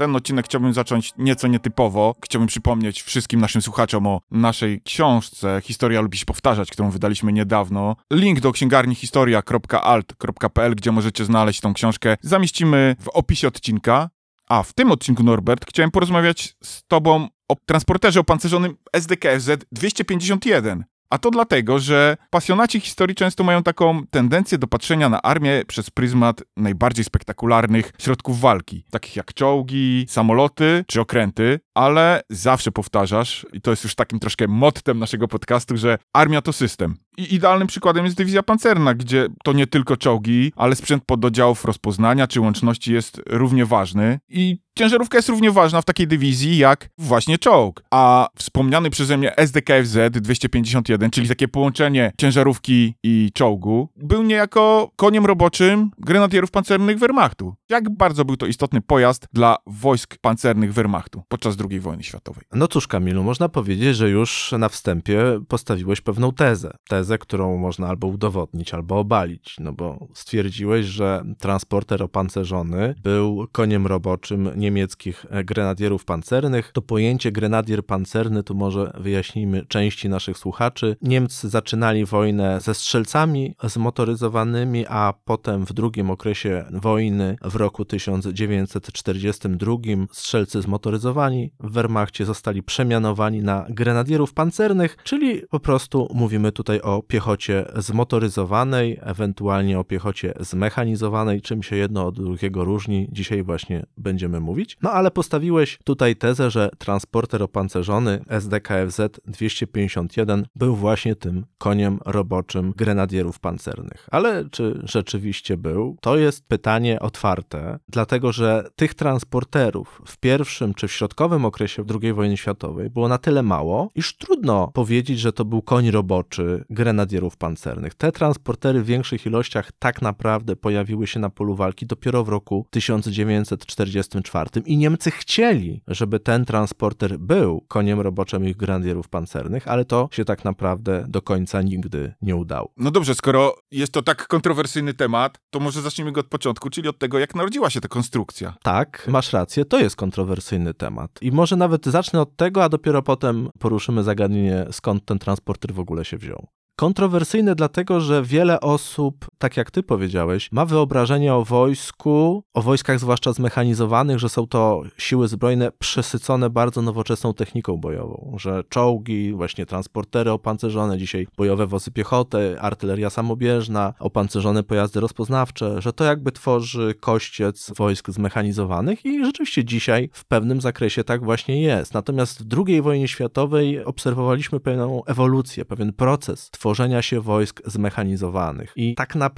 ten odcinek chciałbym zacząć nieco nietypowo. Chciałbym przypomnieć wszystkim naszym słuchaczom o naszej książce Historia lubi się powtarzać, którą wydaliśmy niedawno. Link do księgarni historia.alt.pl, gdzie możecie znaleźć tą książkę, zamieścimy w opisie odcinka. A w tym odcinku, Norbert, chciałem porozmawiać z tobą o transporterze opancerzonym SDKFZ 251. A to dlatego, że pasjonaci historii często mają taką tendencję do patrzenia na armię przez pryzmat najbardziej spektakularnych środków walki, takich jak czołgi, samoloty czy okręty, ale zawsze powtarzasz, i to jest już takim troszkę mottem naszego podcastu, że armia to system. I idealnym przykładem jest dywizja pancerna, gdzie to nie tylko czołgi, ale sprzęt pododdziałów rozpoznania czy łączności jest równie ważny. I ciężarówka jest równie ważna w takiej dywizji jak właśnie czołg. A wspomniany przeze mnie SDKFZ 251, czyli takie połączenie ciężarówki i czołgu, był niejako koniem roboczym grenadierów pancernych Wehrmachtu. Jak bardzo był to istotny pojazd dla wojsk pancernych Wehrmachtu podczas wojny światowej. No cóż, Kamilu, można powiedzieć, że już na wstępie postawiłeś pewną tezę. Tezę, którą można albo udowodnić, albo obalić, no bo stwierdziłeś, że transporter opancerzony był koniem roboczym niemieckich grenadierów pancernych. To pojęcie grenadier pancerny tu może wyjaśnijmy części naszych słuchaczy. Niemcy zaczynali wojnę ze strzelcami zmotoryzowanymi, a potem w drugim okresie wojny w roku 1942 strzelcy zmotoryzowani w Wehrmachcie zostali przemianowani na grenadierów pancernych, czyli po prostu mówimy tutaj o piechocie zmotoryzowanej, ewentualnie o piechocie zmechanizowanej, czym się jedno od drugiego różni, dzisiaj właśnie będziemy mówić. No ale postawiłeś tutaj tezę, że transporter opancerzony SDKFZ 251 był właśnie tym koniem roboczym grenadierów pancernych. Ale czy rzeczywiście był? To jest pytanie otwarte dlatego że tych transporterów w pierwszym czy w środkowym okresie II wojny światowej było na tyle mało, iż trudno powiedzieć, że to był koń roboczy grenadierów pancernych. Te transportery w większych ilościach tak naprawdę pojawiły się na polu walki dopiero w roku 1944 i Niemcy chcieli, żeby ten transporter był koniem roboczym ich grenadierów pancernych, ale to się tak naprawdę do końca nigdy nie udało. No dobrze, skoro jest to tak kontrowersyjny temat, to może zacznijmy go od początku, czyli od tego, jak narodziła się ta konstrukcja. Tak, masz rację, to jest kontrowersyjny temat. I może nawet zacznę od tego, a dopiero potem poruszymy zagadnienie, skąd ten transporter w ogóle się wziął. Kontrowersyjne dlatego, że wiele osób, tak jak ty powiedziałeś, ma wyobrażenie o wojsku, o wojskach zwłaszcza zmechanizowanych, że są to siły zbrojne przesycone bardzo nowoczesną techniką bojową, że czołgi, właśnie transportery opancerzone, dzisiaj bojowe wozy piechoty, artyleria samobieżna, opancerzone pojazdy rozpoznawcze, że to jakby tworzy kościec wojsk zmechanizowanych i rzeczywiście dzisiaj w pewnym zakresie tak właśnie jest. Natomiast w II wojnie światowej obserwowaliśmy pewną ewolucję, pewien proces tworzenia się wojsk zmechanizowanych. I tak naprawdę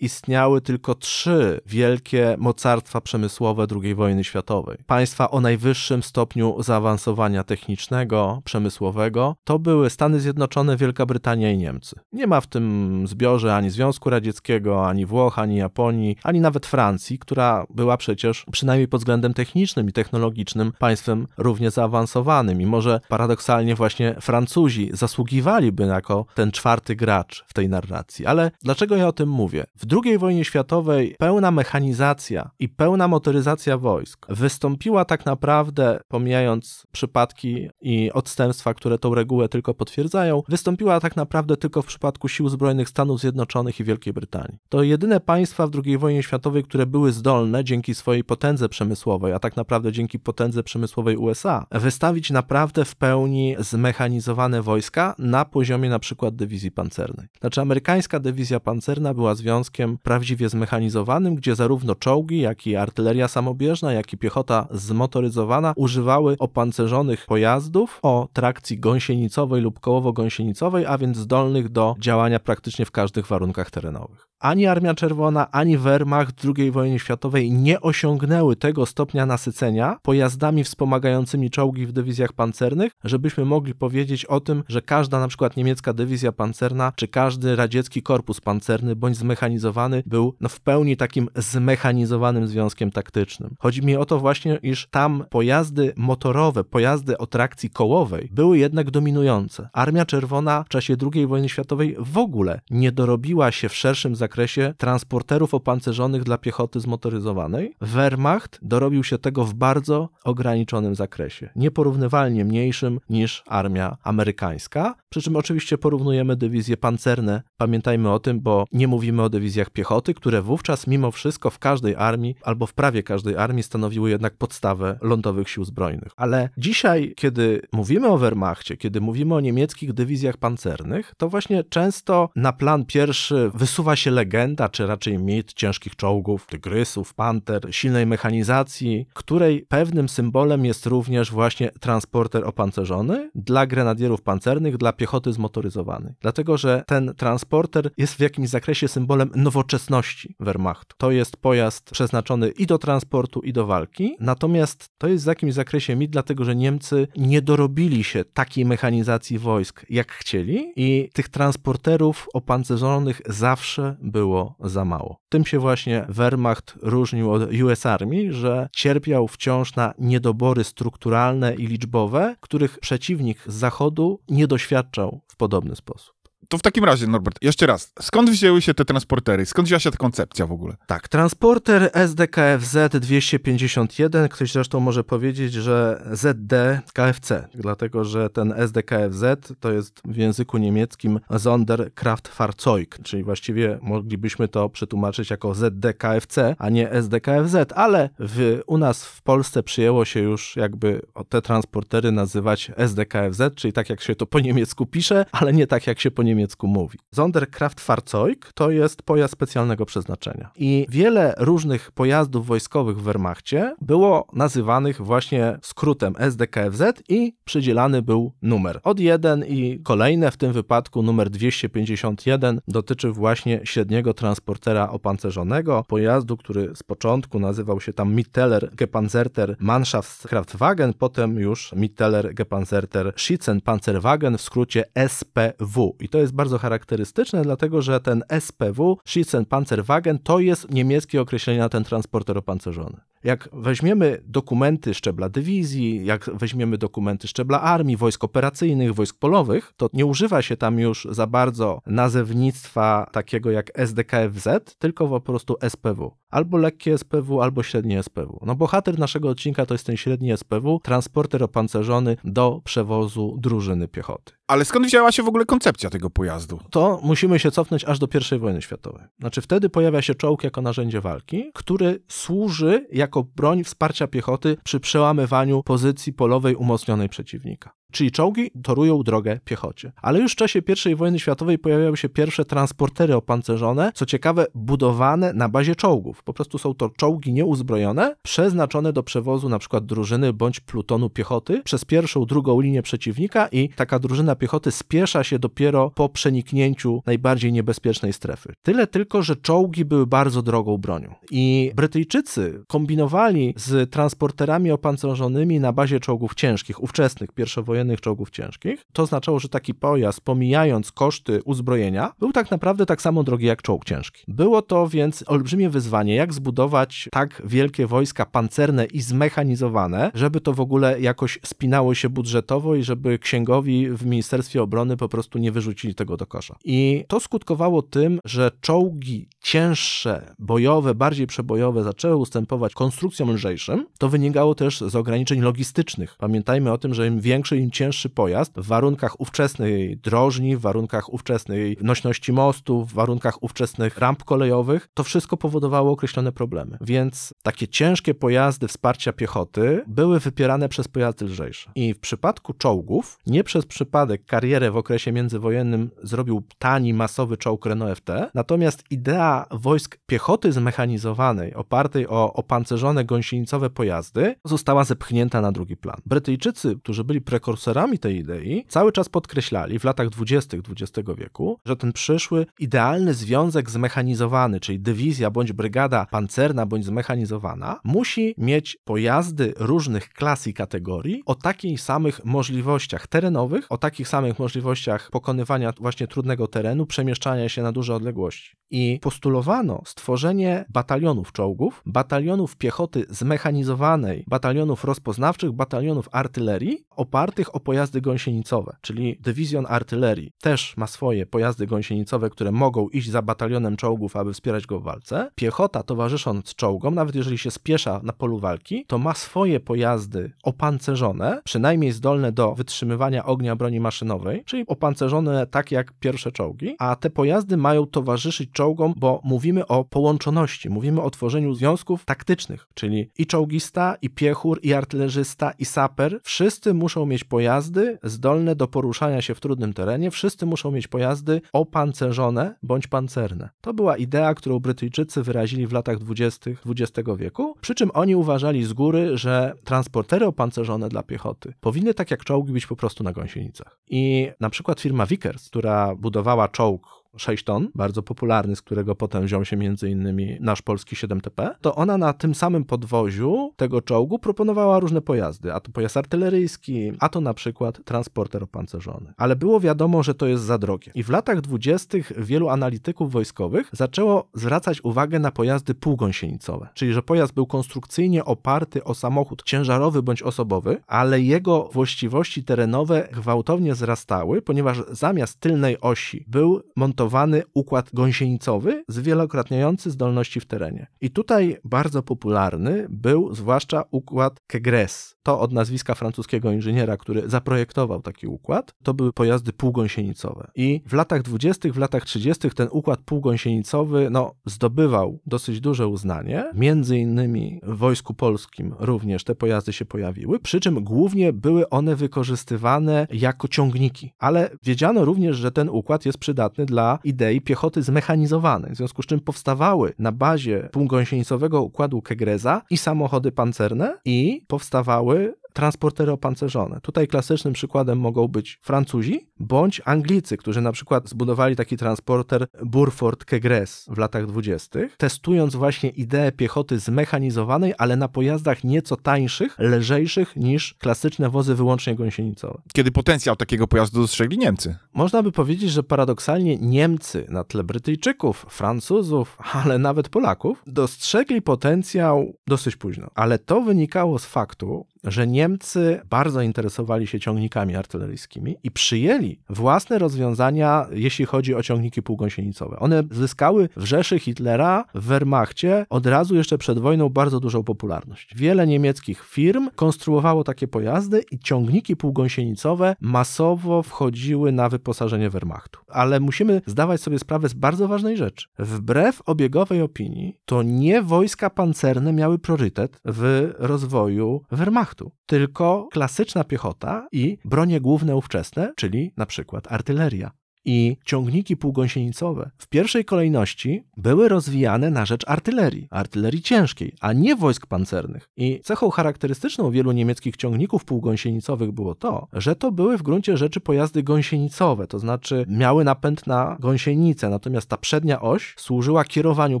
istniały tylko trzy wielkie mocarstwa przemysłowe II wojny światowej. Państwa o najwyższym stopniu zaawansowania technicznego, przemysłowego to były Stany Zjednoczone, Wielka Brytania i Niemcy. Nie ma w tym zbiorze ani Związku Radzieckiego, ani Włoch, ani Japonii, ani nawet Francji, która była przecież przynajmniej pod względem technicznym i technologicznym państwem równie zaawansowanym. I może paradoksalnie właśnie Francuzi zasługiwaliby jako ten czwarty gracz w tej narracji. Ale dlaczego ja o tym mówię? W II wojnie światowej pełna mechanizacja i pełna motoryzacja wojsk wystąpiła tak naprawdę, pomijając przypadki i odstępstwa, które tą regułę tylko potwierdzają, wystąpiła tak naprawdę tylko w przypadku sił zbrojnych Stanów Zjednoczonych i Wielkiej Brytanii. To jedyne państwa w II wojnie światowej, które były zdolne dzięki swojej potędze przemysłowej, a tak naprawdę dzięki potędze przemysłowej USA, wystawić naprawdę w pełni zmechanizowane wojska na poziomie na przykład dywizji pancernej. Znaczy, amerykańska dywizja pancerna pancerna była związkiem prawdziwie zmechanizowanym, gdzie zarówno czołgi, jak i artyleria samobieżna, jak i piechota zmotoryzowana używały opancerzonych pojazdów o trakcji gąsienicowej lub kołowo-gąsienicowej, a więc zdolnych do działania praktycznie w każdych warunkach terenowych. Ani Armia Czerwona, ani Wehrmacht II wojnie światowej nie osiągnęły tego stopnia nasycenia pojazdami wspomagającymi czołgi w dywizjach pancernych, żebyśmy mogli powiedzieć o tym, że każda na przykład niemiecka dywizja pancerna, czy każdy radziecki korpus pancerny bądź zmechanizowany był no, w pełni takim zmechanizowanym związkiem taktycznym. Chodzi mi o to właśnie, iż tam pojazdy motorowe, pojazdy o trakcji kołowej były jednak dominujące. Armia Czerwona w czasie II wojny światowej w ogóle nie dorobiła się w szerszym zakresie transporterów opancerzonych dla piechoty zmotoryzowanej. Wehrmacht dorobił się tego w bardzo ograniczonym zakresie, nieporównywalnie mniejszym niż armia amerykańska. Przy czym oczywiście porównujemy dywizje pancerne. Pamiętajmy o tym, bo nie mówimy o dywizjach piechoty, które wówczas mimo wszystko w każdej armii albo w prawie każdej armii stanowiły jednak podstawę lądowych sił zbrojnych. Ale dzisiaj, kiedy mówimy o Wehrmachcie, kiedy mówimy o niemieckich dywizjach pancernych, to właśnie często na plan pierwszy wysuwa się legenda, czy raczej mit ciężkich czołgów, tygrysów, panter, silnej mechanizacji, której pewnym symbolem jest również właśnie transporter opancerzony dla grenadierów pancernych, dla piechoty zmotoryzowanej. Dlatego, że ten transporter jest w jakimś zakresie symbolem nowoczesności Wehrmachtu. To jest pojazd przeznaczony i do transportu, i do walki, natomiast to jest w jakimś zakresie mit, dlatego, że Niemcy nie dorobili się takiej mechanizacji wojsk, jak chcieli i tych transporterów opancerzonych zawsze było za mało. Tym się właśnie Wehrmacht różnił od US Army, że cierpiał wciąż na niedobory strukturalne i liczbowe, których przeciwnik z zachodu nie doświadczał w podobny sposób. To w takim razie, Norbert, jeszcze raz, skąd wzięły się te transportery? Skąd wzięła się ta koncepcja w ogóle? Tak, transporter SDKFZ 251, ktoś zresztą może powiedzieć, że ZD KFC, dlatego że ten SDKFZ to jest w języku niemieckim Sonderkraftfahrzeug, czyli właściwie moglibyśmy to przetłumaczyć jako ZDKFC, a nie SDKFZ, ale w, u nas w Polsce przyjęło się już jakby te transportery nazywać SDKFZ, czyli tak jak się to po niemiecku pisze, ale nie tak jak się po niemiecku mówi. Sonderkraftfahrzeug to jest pojazd specjalnego przeznaczenia i wiele różnych pojazdów wojskowych w Wehrmachcie było nazywanych właśnie skrótem SDKFZ i przydzielany był numer. Od 1 i kolejne, w tym wypadku numer 251 dotyczy właśnie średniego transportera opancerzonego, pojazdu, który z początku nazywał się tam Mitteler Gepanzerter Mannschaftskraftwagen, potem już Mitteler Gepanzerter Schützenpanzerwagen, w skrócie SPW. I to jest bardzo charakterystyczne, dlatego że ten SPW, Schützenpanzerwagen, to jest niemieckie określenie na ten transporter opancerzony. Jak weźmiemy dokumenty szczebla dywizji, jak weźmiemy dokumenty szczebla armii, wojsk operacyjnych, wojsk polowych, to nie używa się tam już za bardzo nazewnictwa takiego jak SDKFZ, tylko po prostu SPW. Albo lekkie SPW, albo średnie SPW. No bohater naszego odcinka to jest ten średni SPW, transporter opancerzony do przewozu drużyny piechoty. Ale skąd wzięła się w ogóle koncepcja tego pojazdu? To musimy się cofnąć aż do I wojny światowej. Znaczy wtedy pojawia się czołg jako narzędzie walki, który służy jako broń wsparcia piechoty przy przełamywaniu pozycji polowej umocnionej przeciwnika. Czyli czołgi torują drogę piechocie. Ale już w czasie I wojny światowej pojawiały się pierwsze transportery opancerzone, co ciekawe, budowane na bazie czołgów. Po prostu są to czołgi nieuzbrojone, przeznaczone do przewozu przykład drużyny bądź plutonu piechoty przez pierwszą, drugą linię przeciwnika i taka drużyna piechoty spiesza się dopiero po przeniknięciu najbardziej niebezpiecznej strefy. Tyle tylko, że czołgi były bardzo drogą bronią. I Brytyjczycy kombinowali z transporterami opancerzonymi na bazie czołgów ciężkich, ówczesnych, pierwszowojennych czołgów ciężkich. To oznaczało, że taki pojazd, pomijając koszty uzbrojenia, był tak naprawdę tak samo drogi jak czołg ciężki. Było to więc olbrzymie wyzwanie, jak zbudować tak wielkie wojska pancerne i zmechanizowane, żeby to w ogóle jakoś spinało się budżetowo i żeby księgowi w Ministerstwie Obrony po prostu nie wyrzucili tego do kosza. I to skutkowało tym, że czołgi cięższe, bojowe, bardziej przebojowe zaczęły ustępować konstrukcjom lżejszym. To wynikało też z ograniczeń logistycznych. Pamiętajmy o tym, że im większy, im cięższy pojazd w warunkach ówczesnej drożni, w warunkach ówczesnej nośności mostu, w warunkach ówczesnych ramp kolejowych, to wszystko powodowało określone problemy. Więc takie ciężkie pojazdy wsparcia piechoty były wypierane przez pojazdy lżejsze. I w przypadku czołgów, nie przez przypadek karierę w okresie międzywojennym zrobił tani, masowy czołg Renault FT, natomiast idea wojsk piechoty zmechanizowanej, opartej o opancerzone gąsienicowe pojazdy, została zepchnięta na drugi plan. Brytyjczycy, którzy byli prekursorami tej idei, cały czas podkreślali w latach 20. XX wieku, że ten przyszły idealny związek zmechanizowany, czyli dywizja bądź brygada pancerna bądź zmechanizowana, musi mieć pojazdy różnych klas i kategorii o takich samych możliwościach terenowych, o takich samych możliwościach pokonywania właśnie trudnego terenu, przemieszczania się na duże odległości. I postulowano stworzenie batalionów czołgów, batalionów piechoty zmechanizowanej, batalionów rozpoznawczych, batalionów artylerii opartych o pojazdy gąsienicowe, czyli dywizjon artylerii też ma swoje pojazdy gąsienicowe, które mogą iść za batalionem czołgów, aby wspierać go w walce. Piechota towarzysząc czołgom, nawet jeżeli się spiesza na polu walki, to ma swoje pojazdy opancerzone, przynajmniej zdolne do wytrzymywania ognia broni maszynowej, czyli opancerzone tak jak pierwsze czołgi, a te pojazdy mają towarzyszyć czołgom, bo mówimy o połączoności, mówimy o tworzeniu związków taktycznych, czyli i czołgista, i piechur, i artylerzysta, i saper, wszyscy muszą mieć pojazdy zdolne do poruszania się w trudnym terenie, wszyscy muszą mieć pojazdy opancerzone bądź pancerne. To była idea, którą Brytyjczycy wyrazili w latach 20. XX wieku, przy czym oni uważali z góry, że transportery opancerzone dla piechoty powinny tak jak czołgi być po prostu na gąsienicach. I na przykład firma Vickers, która budowała czołg 6 ton, bardzo popularny, z którego potem wziął się innymi nasz polski 7TP, to ona na tym samym podwoziu tego czołgu proponowała różne pojazdy, a to pojazd artyleryjski, a to na przykład transporter opancerzony. Ale było wiadomo, że to jest za drogie. I w latach 20. wielu analityków wojskowych zaczęło zwracać uwagę na pojazdy półgąsienicowe, czyli że pojazd był konstrukcyjnie oparty o samochód ciężarowy bądź osobowy, ale jego właściwości terenowe gwałtownie wzrastały, ponieważ zamiast tylnej osi był montowany układ gąsienicowy zwielokrotniający zdolności w terenie. I tutaj bardzo popularny był zwłaszcza układ Kegres. To od nazwiska francuskiego inżyniera, który zaprojektował taki układ. To były pojazdy półgąsienicowe. I w latach 20., w latach 30. ten układ półgąsienicowy no, zdobywał dosyć duże uznanie. Między innymi w Wojsku Polskim również te pojazdy się pojawiły, przy czym głównie były one wykorzystywane jako ciągniki. Ale wiedziano również, że ten układ jest przydatny dla idei piechoty zmechanizowanej, w związku z czym powstawały na bazie półgąsienicowego układu Kegreza i samochody pancerne i powstawały transportery opancerzone. Tutaj klasycznym przykładem mogą być Francuzi bądź Anglicy, którzy na przykład zbudowali taki transporter Burford Kegres w latach 20., testując właśnie ideę piechoty zmechanizowanej, ale na pojazdach nieco tańszych, lżejszych niż klasyczne wozy wyłącznie gąsienicowe. Kiedy potencjał takiego pojazdu dostrzegli Niemcy. Można by powiedzieć, że paradoksalnie Niemcy na tle Brytyjczyków, Francuzów, ale nawet Polaków dostrzegli potencjał dosyć późno. Ale to wynikało z faktu, że Niemcy bardzo interesowali się ciągnikami artyleryjskimi i przyjęli własne rozwiązania, jeśli chodzi o ciągniki półgąsienicowe. One zyskały w Rzeszy Hitlera, w Wehrmachcie od razu jeszcze przed wojną bardzo dużą popularność. Wiele niemieckich firm konstruowało takie pojazdy i ciągniki półgąsienicowe masowo wchodziły na wyposażenie Wehrmachtu. Ale musimy zdawać sobie sprawę z bardzo ważnej rzeczy. Wbrew obiegowej opinii, to nie wojska pancerne miały priorytet w rozwoju Wehrmachtu tylko klasyczna piechota i bronie główne ówczesne, czyli na przykład artyleria i ciągniki półgąsienicowe w pierwszej kolejności były rozwijane na rzecz artylerii, artylerii ciężkiej, a nie wojsk pancernych. I cechą charakterystyczną wielu niemieckich ciągników półgąsienicowych było to, że to były w gruncie rzeczy pojazdy gąsienicowe, to znaczy miały napęd na gąsienicę, natomiast ta przednia oś służyła kierowaniu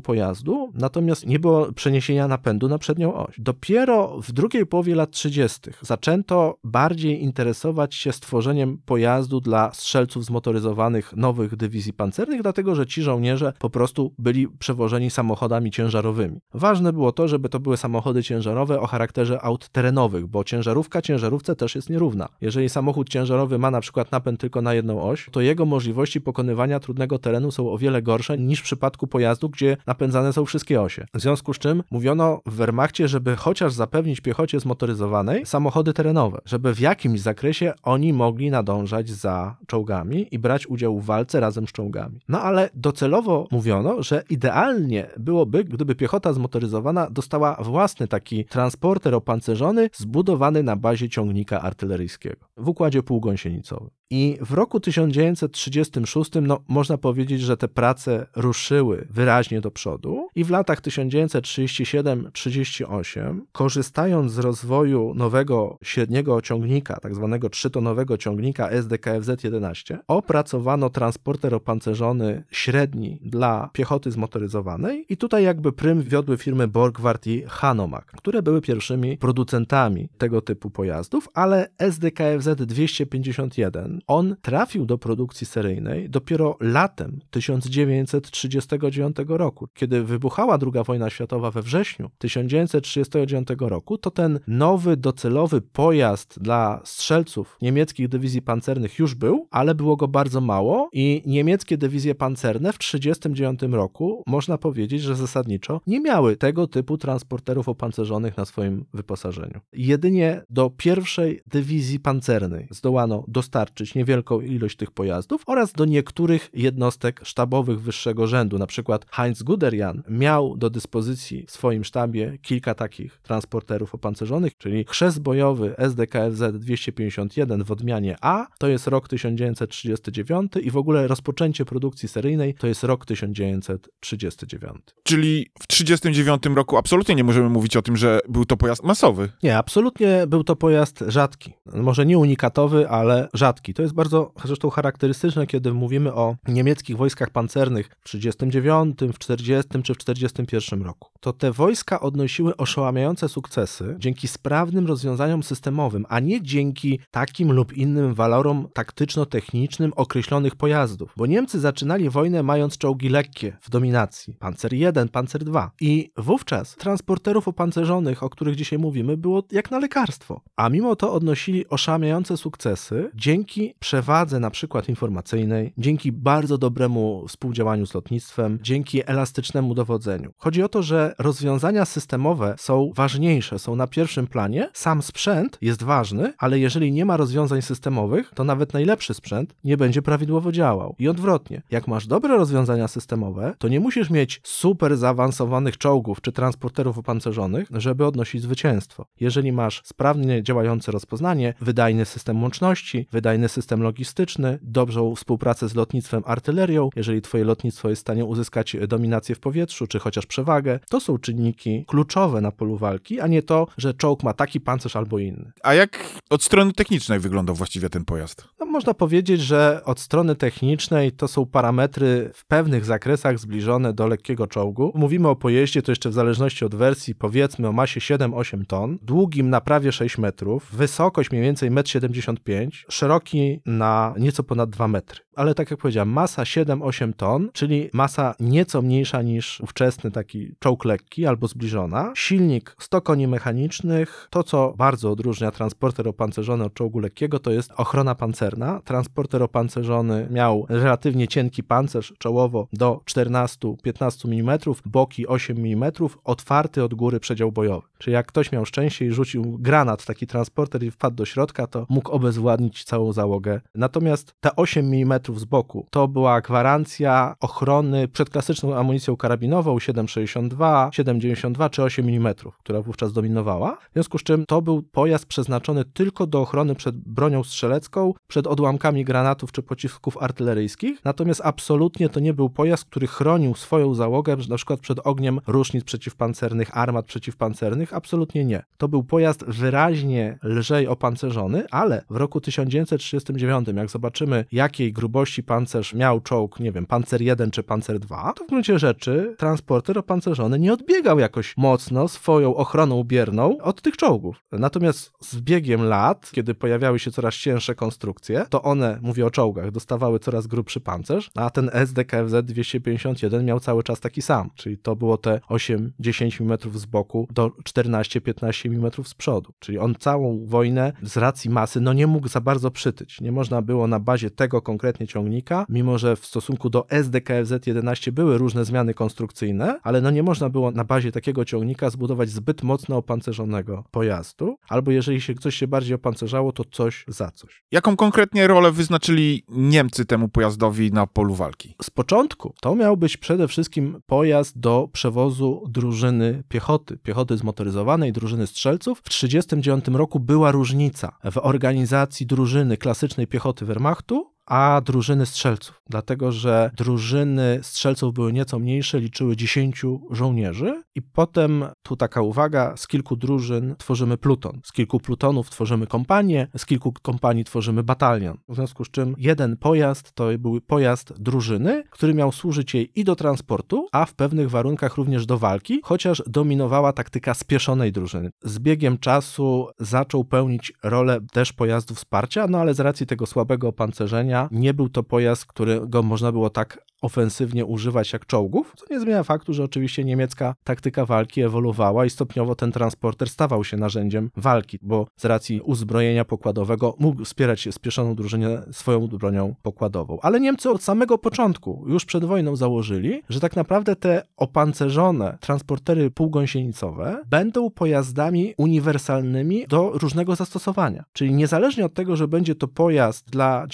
pojazdu, natomiast nie było przeniesienia napędu na przednią oś. Dopiero w drugiej połowie lat 30. zaczęto bardziej interesować się stworzeniem pojazdu dla strzelców zmotoryzowanych nowych dywizji pancernych, dlatego że ci żołnierze po prostu byli przewożeni samochodami ciężarowymi. Ważne było to, żeby to były samochody ciężarowe o charakterze aut terenowych, bo ciężarówka ciężarówce też jest nierówna. Jeżeli samochód ciężarowy ma na przykład napęd tylko na jedną oś, to jego możliwości pokonywania trudnego terenu są o wiele gorsze niż w przypadku pojazdu, gdzie napędzane są wszystkie osie. W związku z czym mówiono w Wehrmachcie, żeby chociaż zapewnić piechocie zmotoryzowanej samochody terenowe, żeby w jakimś zakresie oni mogli nadążać za czołgami i brać udział w walce razem z czołgami. No ale docelowo mówiono, że idealnie byłoby, gdyby piechota zmotoryzowana dostała własny taki transporter opancerzony zbudowany na bazie ciągnika artyleryjskiego w układzie półgąsienicowym. I w roku 1936, no, można powiedzieć, że te prace ruszyły wyraźnie do przodu, i w latach 1937-38, korzystając z rozwoju nowego średniego ciągnika, tak zwanego trzytonowego ciągnika SDKFZ-11, opracowano transporter opancerzony średni dla piechoty zmotoryzowanej, i tutaj jakby prym wiodły firmy Borgward i Hanomag, które były pierwszymi producentami tego typu pojazdów, ale SDKFZ-251 on trafił do produkcji seryjnej dopiero latem 1939 roku. Kiedy wybuchała II wojna światowa we wrześniu 1939 roku, to ten nowy docelowy pojazd dla strzelców niemieckich dywizji pancernych już był, ale było go bardzo mało i niemieckie dywizje pancerne w 1939 roku, można powiedzieć, że zasadniczo nie miały tego typu transporterów opancerzonych na swoim wyposażeniu. Jedynie do pierwszej dywizji pancernej zdołano dostarczyć niewielką ilość tych pojazdów oraz do niektórych jednostek sztabowych wyższego rzędu. Na przykład Heinz Guderian miał do dyspozycji w swoim sztabie kilka takich transporterów opancerzonych, czyli chrzest bojowy SDKFZ 251 w odmianie A to jest rok 1939 i w ogóle rozpoczęcie produkcji seryjnej to jest rok 1939. Czyli w 1939 roku absolutnie nie możemy mówić o tym, że był to pojazd masowy. Nie, absolutnie był to pojazd rzadki. Może nie unikatowy, ale rzadki. To jest bardzo zresztą charakterystyczne, kiedy mówimy o niemieckich wojskach pancernych w 1939, w 40 czy w 41 roku. To te wojska odnosiły oszałamiające sukcesy dzięki sprawnym rozwiązaniom systemowym, a nie dzięki takim lub innym walorom taktyczno-technicznym określonych pojazdów. Bo Niemcy zaczynali wojnę mając czołgi lekkie w dominacji. Panzer I, Panzer II. I wówczas transporterów opancerzonych, o których dzisiaj mówimy, było jak na lekarstwo. A mimo to odnosili oszałamiające sukcesy dzięki przewadze na przykład informacyjnej, dzięki bardzo dobremu współdziałaniu z lotnictwem, dzięki elastycznemu dowodzeniu. Chodzi o to, że rozwiązania systemowe są ważniejsze, są na pierwszym planie. Sam sprzęt jest ważny, ale jeżeli nie ma rozwiązań systemowych, to nawet najlepszy sprzęt nie będzie prawidłowo działał. I odwrotnie, jak masz dobre rozwiązania systemowe, to nie musisz mieć super zaawansowanych czołgów czy transporterów opancerzonych, żeby odnosić zwycięstwo. Jeżeli masz sprawnie działające rozpoznanie, wydajny system łączności, wydajny system logistyczny, dobrą współpracę z lotnictwem, artylerią, jeżeli twoje lotnictwo jest w stanie uzyskać dominację w powietrzu, czy chociaż przewagę, to są czynniki kluczowe na polu walki, a nie to, że czołg ma taki pancerz albo inny. A jak od strony technicznej wyglądał właściwie ten pojazd? No, można powiedzieć, że od strony technicznej to są parametry w pewnych zakresach zbliżone do lekkiego czołgu. Mówimy o pojeździe, to jeszcze w zależności od wersji, powiedzmy o masie 7-8 ton, długim na prawie 6 metrów, wysokość mniej więcej 1,75 m, szeroki na nieco ponad 2 metry. Ale tak jak powiedziałem, masa 7-8 ton, czyli masa nieco mniejsza niż ówczesny taki czołg lekki albo zbliżona. Silnik 100 koni mechanicznych. To, co bardzo odróżnia transporter opancerzony od czołgu lekkiego, to jest ochrona pancerna. Transporter opancerzony miał relatywnie cienki pancerz czołowo do 14-15 mm, boki 8 mm, otwarty od góry przedział bojowy. Czyli jak ktoś miał szczęście i rzucił granat w taki transporter i wpadł do środka, to mógł obezwładnić całą załogę. Natomiast te 8 mm z boku to była gwarancja ochrony przed klasyczną amunicją karabinową 7,62, 7,92 czy 8 mm, która wówczas dominowała. W związku z czym to był pojazd przeznaczony tylko do ochrony przed bronią strzelecką, przed odłamkami granatów czy pocisków artyleryjskich. Natomiast absolutnie to nie był pojazd, który chronił swoją załogę na przykład przed ogniem różnic przeciwpancernych, armat przeciwpancernych. Absolutnie nie. To był pojazd wyraźnie lżej opancerzony, ale w roku 1939, jak zobaczymy, jakiej grubości słabości pancerz miał czołg, nie wiem, pancer 1 czy pancer 2, to w gruncie rzeczy transporter opancerzony nie odbiegał jakoś mocno swoją ochroną bierną od tych czołgów. Natomiast z biegiem lat, kiedy pojawiały się coraz cięższe konstrukcje, to one, mówię o czołgach, dostawały coraz grubszy pancerz, a ten SDKFZ 251 miał cały czas taki sam, czyli to było te 8-10 mm z boku do 14-15 mm z przodu. Czyli on całą wojnę z racji masy no nie mógł za bardzo przytyć. Nie można było na bazie tego konkretnie ciągnika, mimo że w stosunku do SDKFZ-11 były różne zmiany konstrukcyjne, ale no nie można było na bazie takiego ciągnika zbudować zbyt mocno opancerzonego pojazdu, albo jeżeli się coś się bardziej opancerzało, to coś za coś. Jaką konkretnie rolę wyznaczyli Niemcy temu pojazdowi na polu walki? Z początku to miał być przede wszystkim pojazd do przewozu drużyny piechoty, piechoty zmotoryzowanej, drużyny strzelców. W 1939 roku była różnica w organizacji drużyny klasycznej piechoty Wehrmachtu a drużyny strzelców, dlatego że drużyny strzelców były nieco mniejsze, liczyły 10 żołnierzy i potem, tu taka uwaga, z kilku drużyn tworzymy pluton, z kilku plutonów tworzymy kompanię, z kilku kompanii tworzymy batalion. W związku z czym jeden pojazd to był pojazd drużyny, który miał służyć jej i do transportu, a w pewnych warunkach również do walki, chociaż dominowała taktyka spieszonej drużyny. Z biegiem czasu zaczął pełnić rolę też pojazdu wsparcia, no ale z racji tego słabego opancerzenia nie był to pojazd, którego można było tak ofensywnie używać jak czołgów, co nie zmienia faktu, że oczywiście niemiecka taktyka walki ewoluowała i stopniowo ten transporter stawał się narzędziem walki, bo z racji uzbrojenia pokładowego mógł wspierać spieszoną drużynę swoją bronią pokładową. Ale Niemcy od samego początku, już przed wojną założyli, że tak naprawdę te opancerzone transportery półgąsienicowe będą pojazdami uniwersalnymi do różnego zastosowania. Czyli niezależnie od tego, że będzie to pojazd dla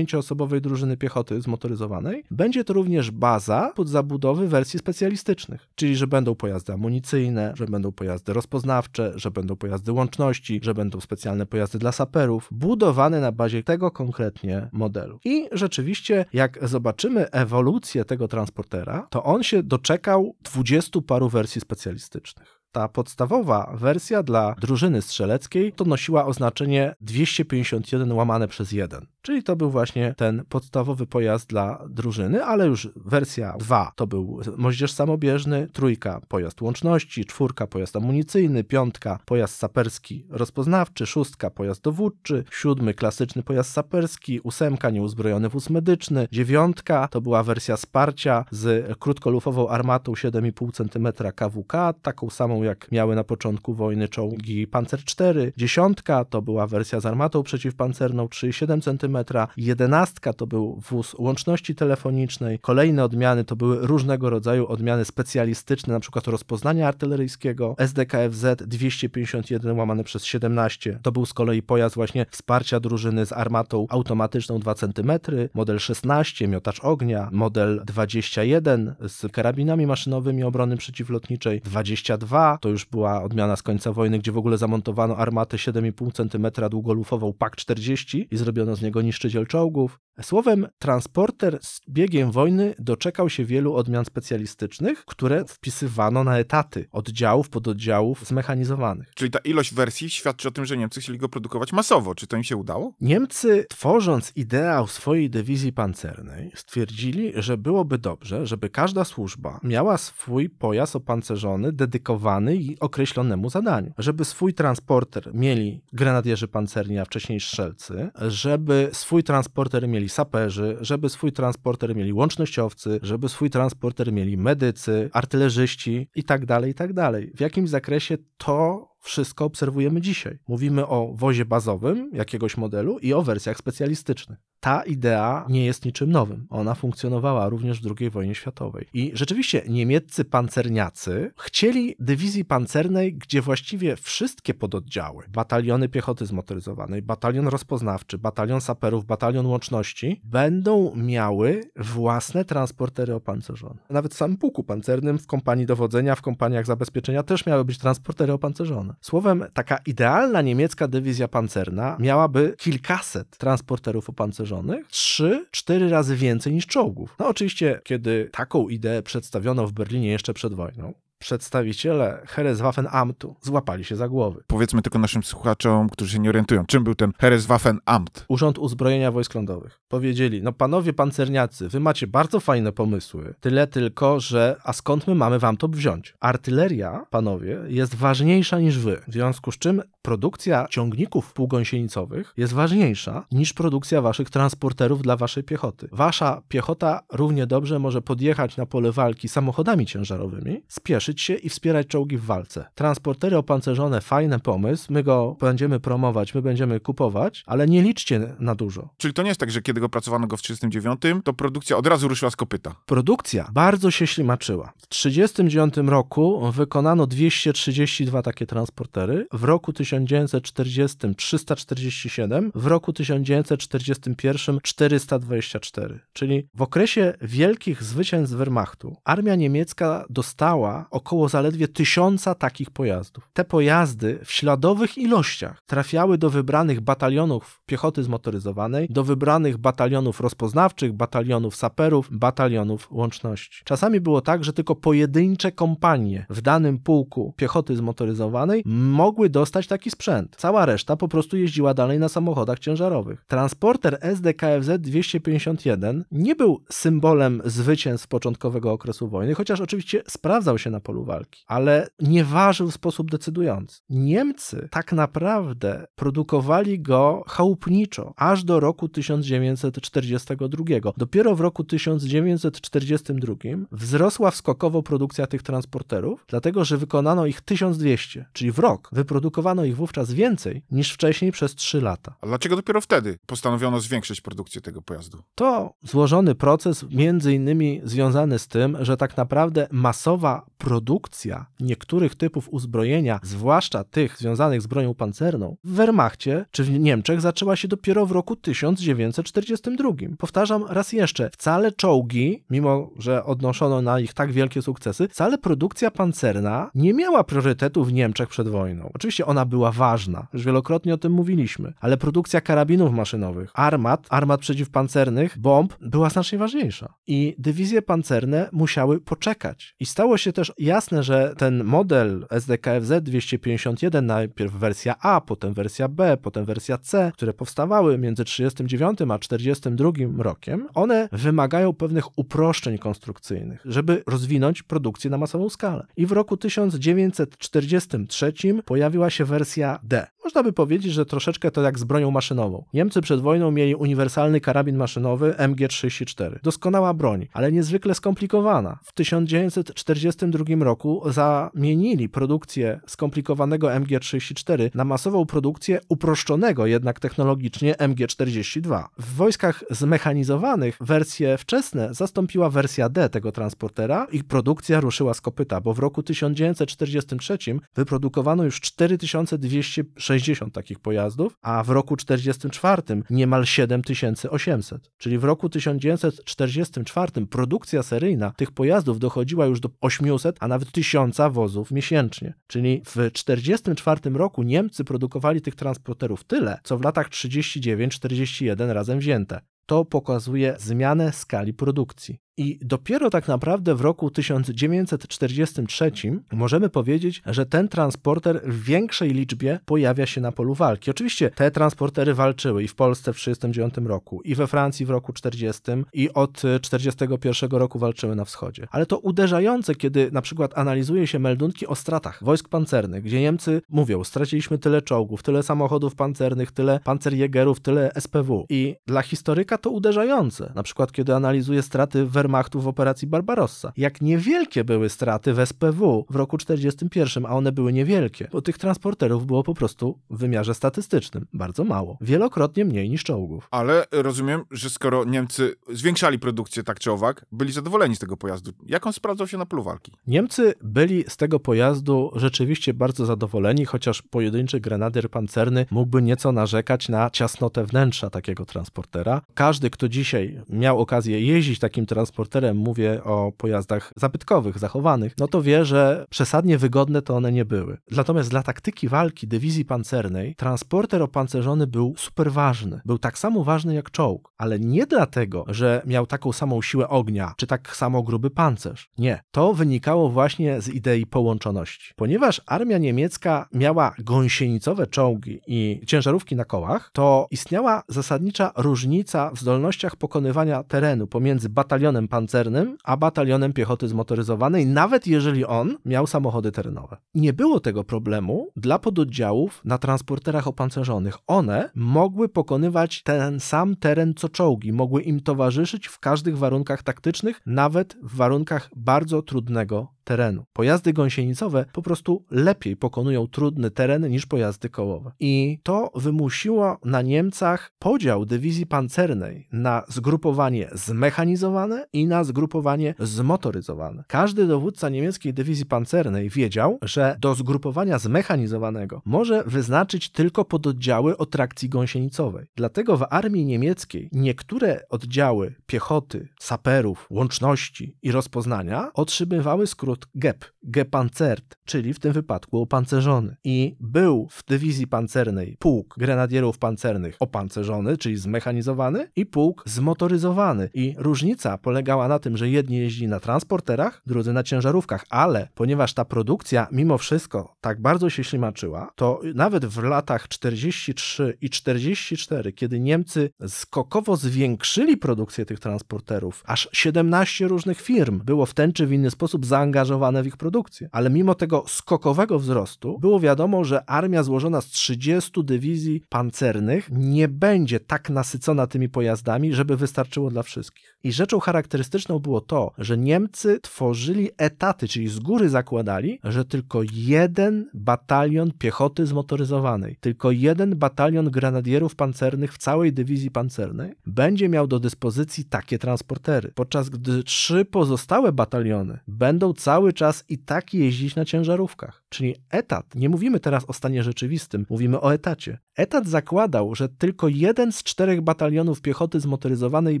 10-osobowej drużyny piechoty zmotoryzowanej, będzie to również również baza pod zabudowy wersji specjalistycznych, czyli że będą pojazdy amunicyjne, że będą pojazdy rozpoznawcze, że będą pojazdy łączności, że będą specjalne pojazdy dla saperów, budowane na bazie tego konkretnie modelu. I rzeczywiście, jak zobaczymy ewolucję tego transportera, to on się doczekał dwudziestu paru wersji specjalistycznych. Ta podstawowa wersja dla drużyny strzeleckiej to nosiła oznaczenie 251 łamane przez 1. Czyli to był właśnie ten podstawowy pojazd dla drużyny, ale już wersja 2 to był moździerz samobieżny, trójka pojazd łączności, czwórka pojazd amunicyjny, piątka pojazd saperski rozpoznawczy, szóstka pojazd dowódczy, siódmy klasyczny pojazd saperski, ósemka nieuzbrojony wóz medyczny, dziewiątka to była wersja wsparcia z krótkolufową armatą 7,5 cm KWK, taką samą jak miały na początku wojny czołgi Panzer IV, dziesiątka to była wersja z armatą przeciwpancerną 3,7 cm jedenastka to był wóz łączności telefonicznej, kolejne odmiany to były różnego rodzaju odmiany specjalistyczne, na przykład rozpoznania artyleryjskiego, SDKFZ 251 łamane przez 17, to był z kolei pojazd właśnie wsparcia drużyny z armatą automatyczną 2 cm, model 16, miotacz ognia, model 21 z karabinami maszynowymi obrony przeciwlotniczej, 22 to już była odmiana z końca wojny, gdzie w ogóle zamontowano armatę 7,5 cm długolufową PAK 40 i zrobiono z niego niszczyciel czołgów. Słowem, transporter z biegiem wojny doczekał się wielu odmian specjalistycznych, które wpisywano na etaty oddziałów, pododdziałów zmechanizowanych. Czyli ta ilość wersji świadczy o tym, że Niemcy chcieli go produkować masowo. Czy to im się udało? Niemcy, tworząc ideał swojej dywizji pancernej, stwierdzili, że byłoby dobrze, żeby każda służba miała swój pojazd opancerzony, dedykowany i określonemu zadaniu. Żeby swój transporter mieli grenadierzy pancerni, a wcześniej strzelcy, żeby swój transporter mieli saperzy, żeby swój transporter mieli łącznościowcy, żeby swój transporter mieli medycy, artylerzyści i tak dalej, i tak. W jakimś zakresie to wszystko obserwujemy dzisiaj. Mówimy o wozie bazowym jakiegoś modelu i o wersjach specjalistycznych. Ta idea nie jest niczym nowym. Ona funkcjonowała również w II wojnie światowej. I rzeczywiście niemieccy pancerniacy chcieli dywizji pancernej, gdzie właściwie wszystkie pododdziały, bataliony piechoty zmotoryzowanej, batalion rozpoznawczy, batalion saperów, batalion łączności, będą miały własne transportery opancerzone. Nawet w samym pułku pancernym, w kompanii dowodzenia, w kompaniach zabezpieczenia też miały być transportery opancerzone. Słowem, taka idealna niemiecka dywizja pancerna miałaby kilkaset transporterów opancerzonych, trzy, cztery razy więcej niż czołgów. No oczywiście, kiedy taką ideę przedstawiono w Berlinie jeszcze przed wojną, przedstawiciele Heereswaffenamtu złapali się za głowy. Powiedzmy tylko naszym słuchaczom, którzy się nie orientują, czym był ten Heereswaffenamt. Urząd Uzbrojenia Wojsk Lądowych. Powiedzieli, no panowie pancerniacy, wy macie bardzo fajne pomysły, tyle tylko, że a skąd my mamy wam to wziąć? Artyleria, panowie, jest ważniejsza niż wy, w związku z czym produkcja ciągników półgąsienicowych jest ważniejsza niż produkcja waszych transporterów dla waszej piechoty. Wasza piechota równie dobrze może podjechać na pole walki samochodami ciężarowymi, spieszyć się i wspierać czołgi w walce. Transportery opancerzone, fajny pomysł, my go będziemy promować, my będziemy kupować, ale nie liczcie na dużo. Czyli to nie jest tak, że kiedy go pracowano go w 1939, to produkcja od razu ruszyła z kopyta. Produkcja bardzo się ślimaczyła. W 1939 roku wykonano 232 takie transportery, w roku 1940 347, w roku 1941 424. Czyli w okresie wielkich zwycięstw Wehrmachtu armia niemiecka dostała około zaledwie tysiąca takich pojazdów. Te pojazdy w śladowych ilościach trafiały do wybranych batalionów piechoty zmotoryzowanej, do wybranych batalionów rozpoznawczych, batalionów saperów, batalionów łączności. Czasami było tak, że tylko pojedyncze kompanie w danym pułku piechoty zmotoryzowanej mogły dostać sprzęt. Cała reszta po prostu jeździła dalej na samochodach ciężarowych. Transporter SDKFZ 251 nie był symbolem zwycięstw początkowego okresu wojny, chociaż oczywiście sprawdzał się na polu walki, ale nie ważył w sposób decydujący. Niemcy tak naprawdę produkowali go chałupniczo aż do roku 1942. Dopiero w roku 1942 wzrosła skokowo produkcja tych transporterów, dlatego że wykonano ich 1200, czyli w rok wyprodukowano ich wówczas więcej niż wcześniej przez 3 lata. A dlaczego dopiero wtedy postanowiono zwiększyć produkcję tego pojazdu? To złożony proces, między innymi związany z tym, że tak naprawdę masowa produkcja niektórych typów uzbrojenia, zwłaszcza tych związanych z bronią pancerną, w Wehrmachcie czy w Niemczech zaczęła się dopiero w roku 1942. Powtarzam raz jeszcze, wcale czołgi, mimo że odnoszono na ich tak wielkie sukcesy, wcale produkcja pancerna nie miała priorytetu w Niemczech przed wojną. Oczywiście ona była ważna, już wielokrotnie o tym mówiliśmy, ale produkcja karabinów maszynowych, armat, armat przeciwpancernych, bomb była znacznie ważniejsza. I dywizje pancerne musiały poczekać. I stało się też jasne, że ten model SDKFZ 251, najpierw wersja A, potem wersja B, potem wersja C, które powstawały między 39 a 42 rokiem, one wymagają pewnych uproszczeń konstrukcyjnych, żeby rozwinąć produkcję na masową skalę. I w roku 1943 pojawiła się wersja D. Można by powiedzieć, że troszeczkę to jak z bronią maszynową. Niemcy przed wojną mieli uniwersalny karabin maszynowy MG34. Doskonała broń, ale niezwykle skomplikowana. W 1942 roku zamienili produkcję skomplikowanego MG34 na masową produkcję uproszczonego jednak technologicznie MG42. W wojskach zmechanizowanych wersje wczesne zastąpiła wersja D tego transportera i produkcja ruszyła z kopyta, bo w roku 1943 wyprodukowano już 4260 takich pojazdów, a w roku 1944 niemal 7800. Czyli w roku 1944 produkcja seryjna tych pojazdów dochodziła już do 800, a nawet 1000 wozów miesięcznie. Czyli w 1944 roku Niemcy produkowali tych transporterów tyle, co w latach 39-41 razem wzięte. To pokazuje zmianę skali produkcji. I dopiero tak naprawdę w roku 1943 możemy powiedzieć, że ten transporter w większej liczbie pojawia się na polu walki. Oczywiście te transportery walczyły i w Polsce w 1939 roku, i we Francji w roku 40, i od 1941 roku walczyły na wschodzie. Ale to uderzające, kiedy na przykład analizuje się meldunki o stratach wojsk pancernych, gdzie Niemcy mówią, straciliśmy tyle czołgów, tyle samochodów pancernych, tyle pancerjägerów, tyle SPW. I dla historyka to uderzające. Na przykład kiedy analizuje straty w Wehrmachtu w operacji Barbarossa. Jak niewielkie były straty w SPW w roku 41, a one były niewielkie, bo tych transporterów było po prostu w wymiarze statystycznym bardzo mało. Wielokrotnie mniej niż czołgów. Ale rozumiem, że skoro Niemcy zwiększali produkcję tak czy owak, byli zadowoleni z tego pojazdu. Jak on sprawdzał się na polu walki? Niemcy byli z tego pojazdu rzeczywiście bardzo zadowoleni, chociaż pojedynczy grenadier pancerny mógłby nieco narzekać na ciasnotę wnętrza takiego transportera. Każdy, kto dzisiaj miał okazję jeździć takim transporterem, transporterem, mówię o pojazdach zabytkowych, zachowanych, no to wie, że przesadnie wygodne to one nie były. Natomiast dla taktyki walki dywizji pancernej transporter opancerzony był super ważny. Był tak samo ważny jak czołg, ale nie dlatego, że miał taką samą siłę ognia, czy tak samo gruby pancerz. Nie. To wynikało właśnie z idei połączoności. Ponieważ armia niemiecka miała gąsienicowe czołgi i ciężarówki na kołach, to istniała zasadnicza różnica w zdolnościach pokonywania terenu pomiędzy batalionem pancernym a batalionem piechoty zmotoryzowanej, nawet jeżeli on miał samochody terenowe. Nie było tego problemu dla pododdziałów na transporterach opancerzonych. One mogły pokonywać ten sam teren co czołgi, mogły im towarzyszyć w każdych warunkach taktycznych, nawet w warunkach bardzo trudnego terenu. Pojazdy gąsienicowe po prostu lepiej pokonują trudny teren niż pojazdy kołowe. I to wymusiło na Niemcach podział dywizji pancernej na zgrupowanie zmechanizowane i na zgrupowanie zmotoryzowane. Każdy dowódca niemieckiej dywizji pancernej wiedział, że do zgrupowania zmechanizowanego może wyznaczyć tylko pododdziały o trakcji gąsienicowej. Dlatego w armii niemieckiej niektóre oddziały piechoty, saperów, łączności i rozpoznania otrzymywały skrót GEP, Gepanzert, czyli w tym wypadku opancerzony. I był w dywizji pancernej pułk grenadierów pancernych opancerzony, czyli zmechanizowany, i pułk zmotoryzowany. I różnica polegała na tym, że jedni jeździli na transporterach, drudzy na ciężarówkach, ale ponieważ ta produkcja mimo wszystko tak bardzo się ślimaczyła, to nawet w latach 43 i 44, kiedy Niemcy skokowo zwiększyli produkcję tych transporterów, aż 17 różnych firm było w ten czy w inny sposób zaangażowane w ich produkcję. Ale mimo tego skokowego wzrostu było wiadomo, że armia złożona z 30 dywizji pancernych nie będzie tak nasycona tymi pojazdami, żeby wystarczyło dla wszystkich. I rzeczą charakterystyczną było to, że Niemcy tworzyli etaty, czyli z góry zakładali, że tylko jeden batalion piechoty zmotoryzowanej, tylko jeden batalion grenadierów pancernych w całej dywizji pancernej będzie miał do dyspozycji takie transportery, podczas gdy trzy pozostałe bataliony będą cały czas i tak jeździć na ciężarówkach. Czyli etat, nie mówimy teraz o stanie rzeczywistym, mówimy o etacie. Etat zakładał, że tylko jeden z czterech batalionów piechoty zmotoryzowanej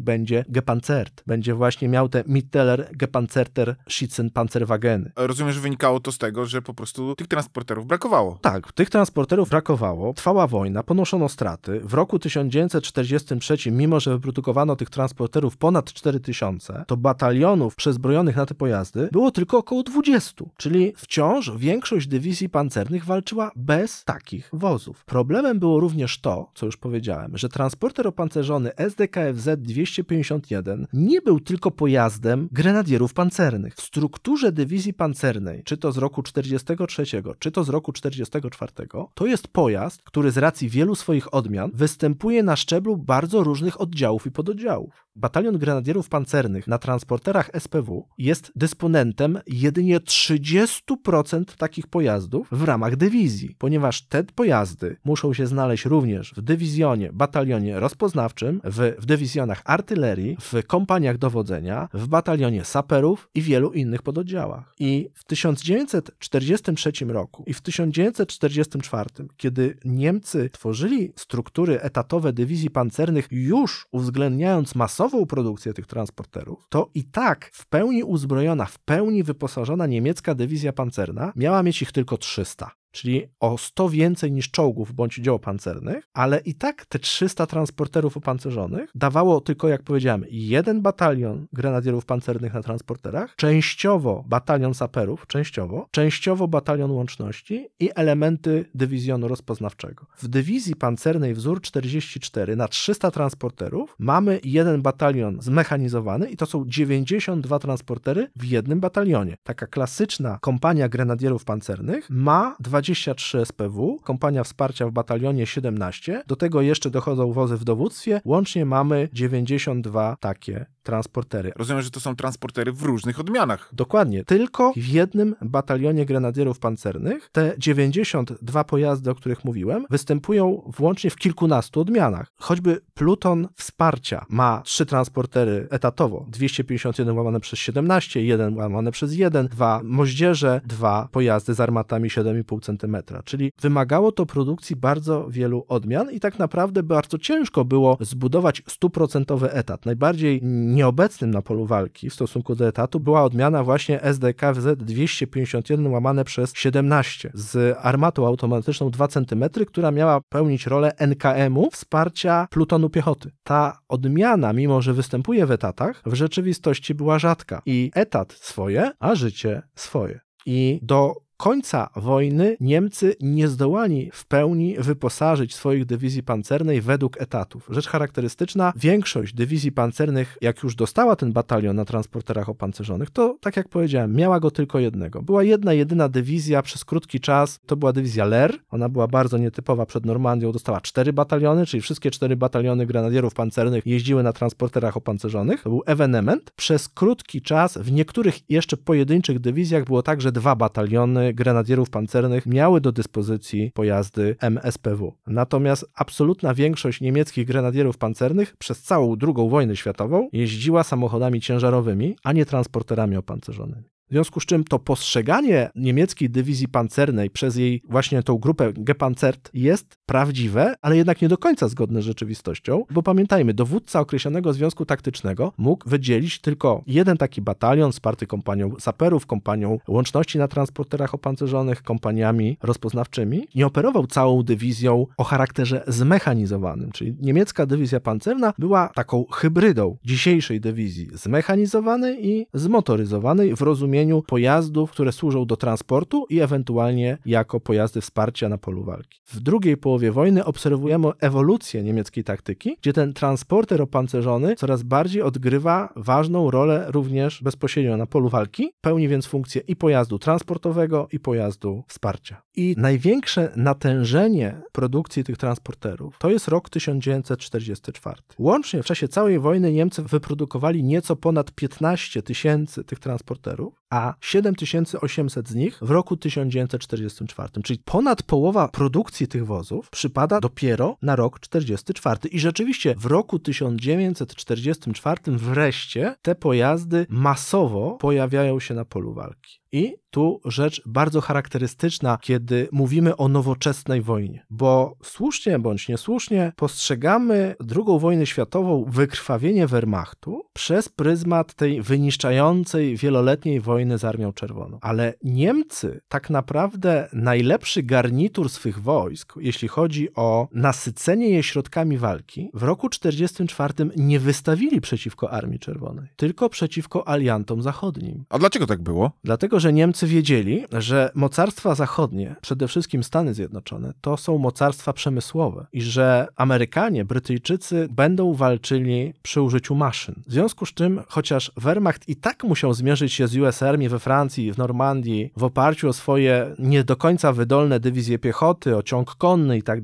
będzie Gepanzert, będzie właśnie miał te Mitteler Gepanzerter Schützenpanzerwageny. Rozumiem, że wynikało to z tego, że po prostu tych transporterów brakowało. Tak, tych transporterów brakowało, trwała wojna, ponoszono straty. W roku 1943, mimo że wyprodukowano tych transporterów ponad 4000, to batalionów przezbrojonych na te pojazdy było tylko około 20, czyli wciąż większość dywizji pancernych walczyła bez takich wozów. Problemem było również to, co już powiedziałem, że transporter opancerzony SDKFZ 251 nie był tylko pojazdem grenadierów pancernych. W strukturze dywizji pancernej, czy to z roku 43, czy to z roku 44, to jest pojazd, który z racji wielu swoich odmian występuje na szczeblu bardzo różnych oddziałów i pododdziałów. Batalion Grenadierów Pancernych na transporterach SPW jest dysponentem jedynie 30% takich pojazdów w ramach dywizji, ponieważ te pojazdy muszą się znaleźć również w dywizjonie, batalionie rozpoznawczym, w, w dywizjonach artylerii, w kompaniach dowodzenia, w batalionie saperów i wielu innych pododdziałach. I w 1943 roku i w 1944, kiedy Niemcy tworzyli struktury etatowe dywizji pancernych, już uwzględniając masową produkcję tych transporterów, to i tak w pełni uzbrojona, w pełni wyposażona niemiecka dywizja pancerna miała mieć ich tylko 300 czyli o 100 więcej niż czołgów bądź dział pancernych, ale i tak te 300 transporterów opancerzonych dawało tylko, jak powiedziałem, jeden batalion grenadierów pancernych na transporterach, częściowo batalion saperów, częściowo, częściowo batalion łączności i elementy dywizjonu rozpoznawczego. W dywizji pancernej wzór 44 na 300 transporterów mamy jeden batalion zmechanizowany i to są 92 transportery w jednym batalionie. Taka klasyczna kompania grenadierów pancernych ma 20 23 SPW, kompania wsparcia w batalionie 17, do tego jeszcze dochodzą wozy w dowództwie, łącznie mamy 92 takie transportery. Rozumiem, że to są transportery w różnych odmianach. Dokładnie. Tylko w jednym batalionie grenadierów pancernych te 92 pojazdy, o których mówiłem, występują włącznie w kilkunastu odmianach. Choćby pluton wsparcia ma trzy transportery etatowo. 251 łamane przez 17, 1 łamane przez 1, dwa moździerze, dwa pojazdy z armatami 7,5 cm. Czyli wymagało to produkcji bardzo wielu odmian i tak naprawdę bardzo ciężko było zbudować stuprocentowy etat. Najbardziej nieobecnym na polu walki w stosunku do etatu była odmiana właśnie SDKZ 251 łamane przez 17 z armatą automatyczną 2 cm, która miała pełnić rolę NKM-u wsparcia plutonu piechoty. Ta odmiana, mimo że występuje w etatach, w rzeczywistości była rzadka i etat swoje, a życie swoje. I do końca wojny Niemcy nie zdołali w pełni wyposażyć swoich dywizji pancernej według etatów. Rzecz charakterystyczna, większość dywizji pancernych, jak już dostała ten batalion na transporterach opancerzonych, to tak jak powiedziałem, miała go tylko jednego. Była jedna, jedyna dywizja przez krótki czas, to była dywizja Lehr, ona była bardzo nietypowa przed Normandią, dostała cztery bataliony, czyli wszystkie cztery bataliony grenadierów pancernych jeździły na transporterach opancerzonych. To był ewenement. Przez krótki czas w niektórych jeszcze pojedynczych dywizjach było także dwa bataliony grenadierów pancernych miały do dyspozycji pojazdy MSPW. Natomiast absolutna większość niemieckich grenadierów pancernych przez całą II wojnę światową jeździła samochodami ciężarowymi, a nie transporterami opancerzonymi. W związku z czym to postrzeganie niemieckiej dywizji pancernej przez jej właśnie tą grupę Gepanzert jest prawdziwe, ale jednak nie do końca zgodne z rzeczywistością, bo pamiętajmy, dowódca określonego związku taktycznego mógł wydzielić tylko jeden taki batalion wsparty kompanią saperów, kompanią łączności na transporterach opancerzonych, kompaniami rozpoznawczymi. Nie operował całą dywizją o charakterze zmechanizowanym, czyli niemiecka dywizja pancerna była taką hybrydą dzisiejszej dywizji zmechanizowanej i zmotoryzowanej w rozumieniu pojazdów, które służą do transportu i ewentualnie jako pojazdy wsparcia na polu walki. W drugiej połowie wojny obserwujemy ewolucję niemieckiej taktyki, gdzie ten transporter opancerzony coraz bardziej odgrywa ważną rolę również bezpośrednio na polu walki, pełni więc funkcję i pojazdu transportowego, i pojazdu wsparcia. I największe natężenie produkcji tych transporterów to jest rok 1944. Łącznie w czasie całej wojny Niemcy wyprodukowali nieco ponad 15 tysięcy tych transporterów, a 7800 z nich w roku 1944. Czyli ponad połowa produkcji tych wozów przypada dopiero na rok 44. I rzeczywiście w roku 1944 wreszcie te pojazdy masowo pojawiają się na polu walki. I tu rzecz bardzo charakterystyczna, kiedy mówimy o nowoczesnej wojnie, bo słusznie bądź niesłusznie postrzegamy II wojnę światową, wykrwawienie Wehrmachtu przez pryzmat tej wyniszczającej wieloletniej wojny z Armią Czerwoną. Ale Niemcy tak naprawdę najlepszy garnitur swych wojsk, jeśli chodzi o nasycenie je środkami walki, w roku 1944 nie wystawili przeciwko Armii Czerwonej, tylko przeciwko aliantom zachodnim. A dlaczego tak było? Dlatego, że Niemcy wiedzieli, że mocarstwa zachodnie, przede wszystkim Stany Zjednoczone, to są mocarstwa przemysłowe i że Amerykanie, Brytyjczycy będą walczyli przy użyciu maszyn. W związku z czym, chociaż Wehrmacht i tak musiał zmierzyć się z US Army we Francji, w Normandii, w oparciu o swoje nie do końca wydolne dywizje piechoty, o ciąg konny i tak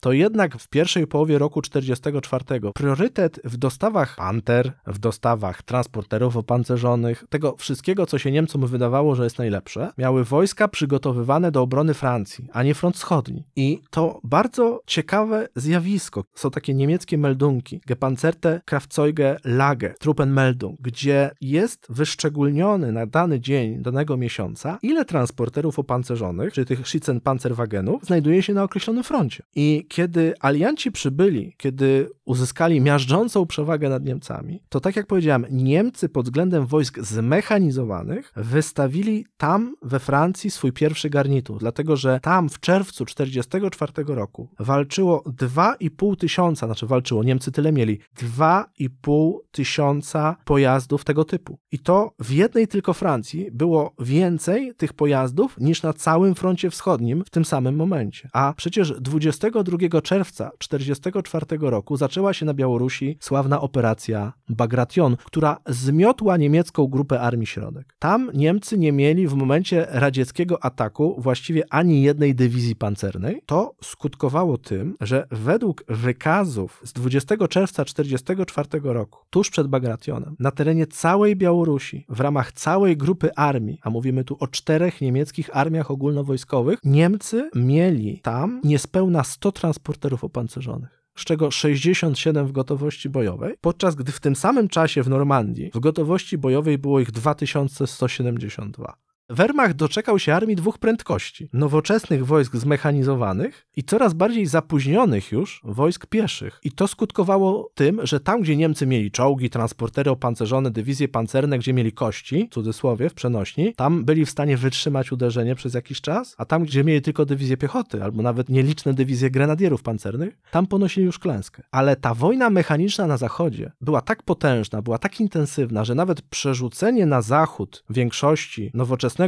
to jednak w pierwszej połowie roku 1944 priorytet w dostawach Panther, w dostawach transporterów opancerzonych, tego wszystkiego, co się Niemcom wydawało, że jest najlepsze, miały wojska przygotowywane do obrony Francji, a nie front wschodni. I to bardzo ciekawe zjawisko. Są takie niemieckie meldunki, Gepanzerte Kraftzeuge Lage, Truppenmeldung, gdzie jest wyszczególniony na dany dzień, danego miesiąca, ile transporterów opancerzonych, czy tych Schützenpanzerwagenów, znajduje się na określonym froncie. I kiedy alianci przybyli, kiedy uzyskali miażdżącą przewagę nad Niemcami, to tak jak powiedziałem, Niemcy pod względem wojsk zmechanizowanych wystawili tam we Francji swój pierwszy garnitur, dlatego że tam w czerwcu 1944 roku walczyło 2,5 tysiąca, znaczy walczyło, Niemcy tyle mieli, 2,5 tysiąca pojazdów tego typu. I to w jednej tylko Francji było więcej tych pojazdów niż na całym froncie wschodnim w tym samym momencie. A przecież 22 czerwca 1944 roku zaczęła się na Białorusi sławna operacja Bagration, która zmiotła niemiecką grupę Armii Środek. Tam Niemcy nie mieli w momencie radzieckiego ataku właściwie ani jednej dywizji pancernej. To skutkowało tym, że według wykazów z 20 czerwca 1944 roku, tuż przed Bagrationem, na terenie całej Białorusi, w ramach całej grupy armii, a mówimy tu o czterech niemieckich armiach ogólnowojskowych, Niemcy mieli tam niespełna 100 transporterów opancerzonych z czego 67 w gotowości bojowej, podczas gdy w tym samym czasie w Normandii w gotowości bojowej było ich 2172. Wehrmacht doczekał się armii dwóch prędkości: nowoczesnych wojsk zmechanizowanych i coraz bardziej zapóźnionych już wojsk pieszych. I to skutkowało tym, że tam, gdzie Niemcy mieli czołgi, transportery opancerzone, dywizje pancerne, gdzie mieli kości, w cudzysłowie, w przenośni, tam byli w stanie wytrzymać uderzenie przez jakiś czas, a tam, gdzie mieli tylko dywizje piechoty, albo nawet nieliczne dywizje grenadierów pancernych, tam ponosili już klęskę. Ale ta wojna mechaniczna na zachodzie była tak potężna, była tak intensywna, że nawet przerzucenie na zachód większości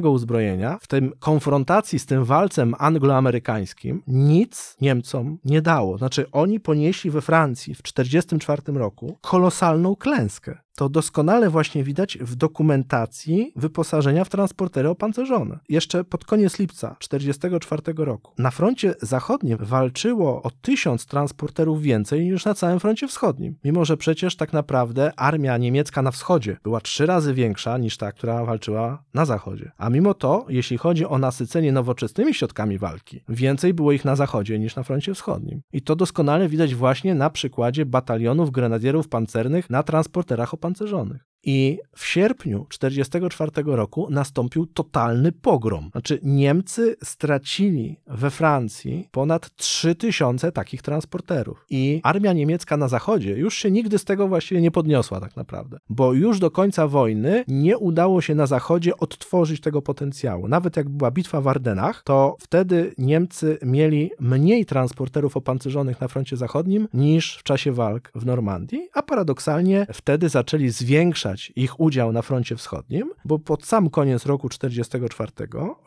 uzbrojenia, w tym konfrontacji z tym walcem angloamerykańskim, nic Niemcom nie dało. Znaczy, oni ponieśli we Francji w 1944 roku kolosalną klęskę. To doskonale właśnie widać w dokumentacji wyposażenia w transportery opancerzone. Jeszcze pod koniec lipca 1944 roku. Na froncie zachodnim walczyło o tysiąc transporterów więcej niż na całym froncie wschodnim. Mimo, że przecież tak naprawdę armia niemiecka na wschodzie była trzy razy większa niż ta, która walczyła na zachodzie. A mimo to, jeśli chodzi o nasycenie nowoczesnymi środkami walki, więcej było ich na zachodzie niż na froncie wschodnim. I to doskonale widać właśnie na przykładzie batalionów grenadierów pancernych na transporterach opancerzonych opancerzonych. I w sierpniu 1944 roku nastąpił totalny pogrom. Znaczy, Niemcy stracili we Francji ponad 3000 takich transporterów. I armia niemiecka na zachodzie już się nigdy z tego właściwie nie podniosła, tak naprawdę. Bo już do końca wojny nie udało się na zachodzie odtworzyć tego potencjału. Nawet jak była bitwa w Ardenach, to wtedy Niemcy mieli mniej transporterów opancerzonych na froncie zachodnim niż w czasie walk w Normandii, a paradoksalnie wtedy zaczęli zwiększać ich udział na froncie wschodnim, bo pod sam koniec roku 1944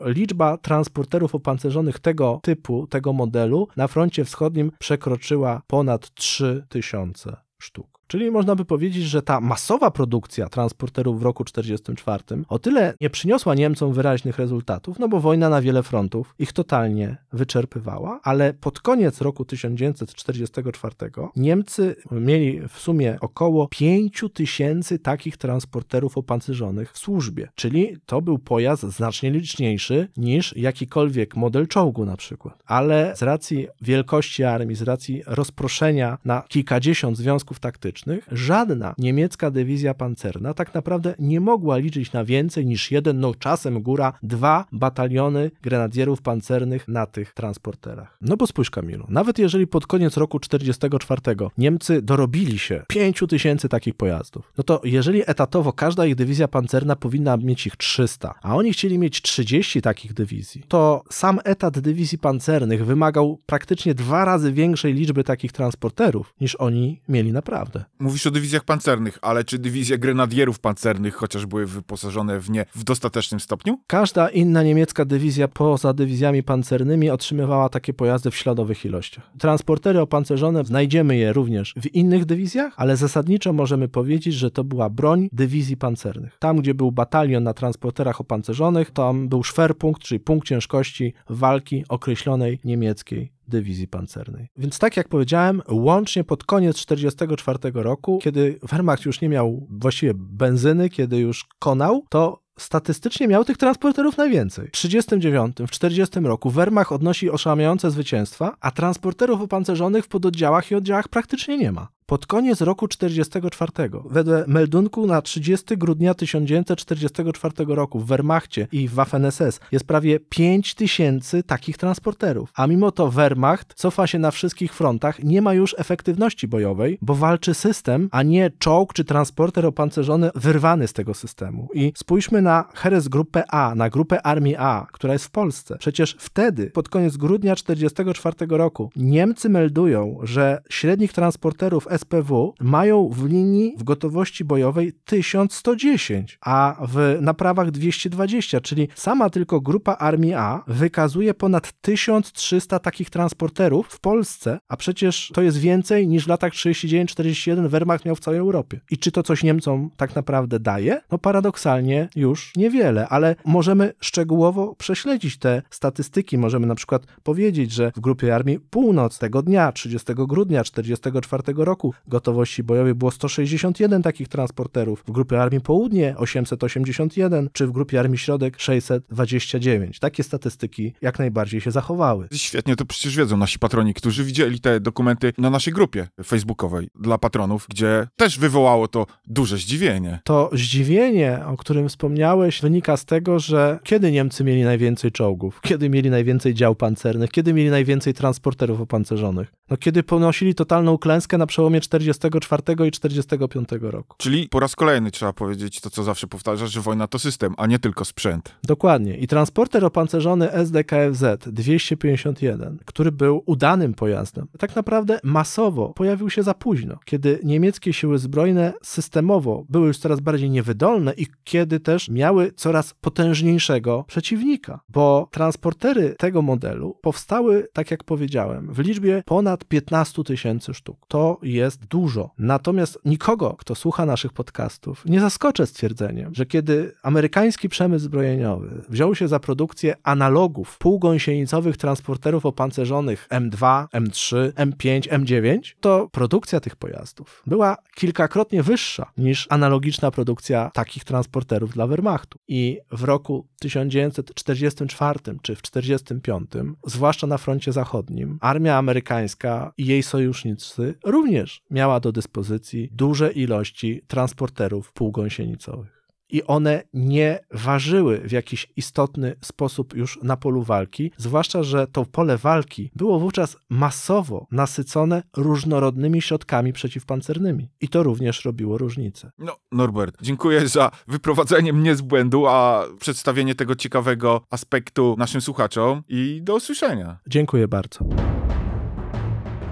liczba transporterów opancerzonych tego typu, tego modelu na froncie wschodnim przekroczyła ponad 3000 sztuk. Czyli można by powiedzieć, że ta masowa produkcja transporterów w roku 1944 o tyle nie przyniosła Niemcom wyraźnych rezultatów, no bo wojna na wiele frontów ich totalnie wyczerpywała, ale pod koniec roku 1944 Niemcy mieli w sumie około 5 tysięcy takich transporterów opancerzonych w służbie, czyli to był pojazd znacznie liczniejszy niż jakikolwiek model czołgu na przykład. Ale z racji wielkości armii, z racji rozproszenia na kilkadziesiąt związków taktycznych, żadna niemiecka dywizja pancerna tak naprawdę nie mogła liczyć na więcej niż jeden, no czasem góra, dwa bataliony grenadierów pancernych na tych transporterach. No bo spójrz Kamilu, nawet jeżeli pod koniec roku 1944 Niemcy dorobili się 5 tysięcy takich pojazdów, no to jeżeli etatowo każda ich dywizja pancerna powinna mieć ich 300, a oni chcieli mieć 30 takich dywizji, to sam etat dywizji pancernych wymagał praktycznie dwa razy większej liczby takich transporterów niż oni mieli naprawdę. Mówisz o dywizjach pancernych, ale czy dywizje grenadierów pancernych chociaż były wyposażone w nie w dostatecznym stopniu? Każda inna niemiecka dywizja poza dywizjami pancernymi otrzymywała takie pojazdy w śladowych ilościach. Transportery opancerzone znajdziemy je również w innych dywizjach, ale zasadniczo możemy powiedzieć, że to była broń dywizji pancernych. Tam, gdzie był batalion na transporterach opancerzonych, tam był szwerpunkt, czyli punkt ciężkości walki określonej niemieckiej dywizji pancernej. Więc tak jak powiedziałem, łącznie pod koniec 1944 roku, kiedy Wehrmacht już nie miał właściwie benzyny, kiedy już konał, to statystycznie miał tych transporterów najwięcej. W 1939, w 1940 roku Wehrmacht odnosi oszałamiające zwycięstwa, a transporterów opancerzonych w pododdziałach i oddziałach praktycznie nie ma. Pod koniec roku 1944, wedle meldunku na 30 grudnia 1944 roku w Wehrmachcie i w Waffen-SS jest prawie 5 tysięcy takich transporterów. A mimo to Wehrmacht cofa się na wszystkich frontach, nie ma już efektywności bojowej, bo walczy system, a nie czołg czy transporter opancerzony wyrwany z tego systemu. I spójrzmy na Heeresgruppe A, na grupę Armii A, która jest w Polsce. Przecież wtedy, pod koniec grudnia 1944 roku, Niemcy meldują, że średnich transporterów SPW mają w linii w gotowości bojowej 1110, a w naprawach 220, czyli sama tylko grupa Armii A wykazuje ponad 1300 takich transporterów w Polsce, a przecież to jest więcej niż w latach 39-41 Wehrmacht miał w całej Europie. I czy to coś Niemcom tak naprawdę daje? No paradoksalnie już niewiele, ale możemy szczegółowo prześledzić te statystyki. Możemy na przykład powiedzieć, że w grupie Armii Północ tego dnia, 30 grudnia 1944 roku, gotowości bojowej było 161 takich transporterów, w grupie Armii Południe 881, czy w grupie Armii Środek 629. Takie statystyki jak najbardziej się zachowały. Świetnie, to przecież wiedzą nasi patroni, którzy widzieli te dokumenty na naszej grupie facebookowej dla patronów, gdzie też wywołało to duże zdziwienie. To zdziwienie, o którym wspomniałeś, wynika z tego, że kiedy Niemcy mieli najwięcej czołgów, kiedy mieli najwięcej dział pancernych, kiedy mieli najwięcej transporterów opancerzonych? No kiedy ponosili totalną klęskę na przełomie 44 i 45 roku. Czyli po raz kolejny trzeba powiedzieć to, co zawsze powtarzasz, że wojna to system, a nie tylko sprzęt. Dokładnie. I transporter opancerzony SDKFZ 251, który był udanym pojazdem, tak naprawdę masowo pojawił się za późno, kiedy niemieckie siły zbrojne systemowo były już coraz bardziej niewydolne i kiedy też miały coraz potężniejszego przeciwnika, bo transportery tego modelu powstały, tak jak powiedziałem, w liczbie ponad 15 tysięcy sztuk. To jest dużo. Natomiast nikogo, kto słucha naszych podcastów, nie zaskoczę stwierdzeniem, że kiedy amerykański przemysł zbrojeniowy wziął się za produkcję analogów półgąsienicowych transporterów opancerzonych M2, M3, M5, M9, to produkcja tych pojazdów była kilkakrotnie wyższa niż analogiczna produkcja takich transporterów dla Wehrmachtu. I w roku 1944 czy w 1945, zwłaszcza na froncie zachodnim, armia amerykańska i jej sojusznicy również miała do dyspozycji duże ilości transporterów półgąsienicowych i one nie ważyły w jakiś istotny sposób już na polu walki, zwłaszcza, że to pole walki było wówczas masowo nasycone różnorodnymi środkami przeciwpancernymi. I to również robiło różnicę. No, Norbert, dziękuję za wyprowadzenie mnie z błędu, a przedstawienie tego ciekawego aspektu naszym słuchaczom i do usłyszenia. Dziękuję bardzo.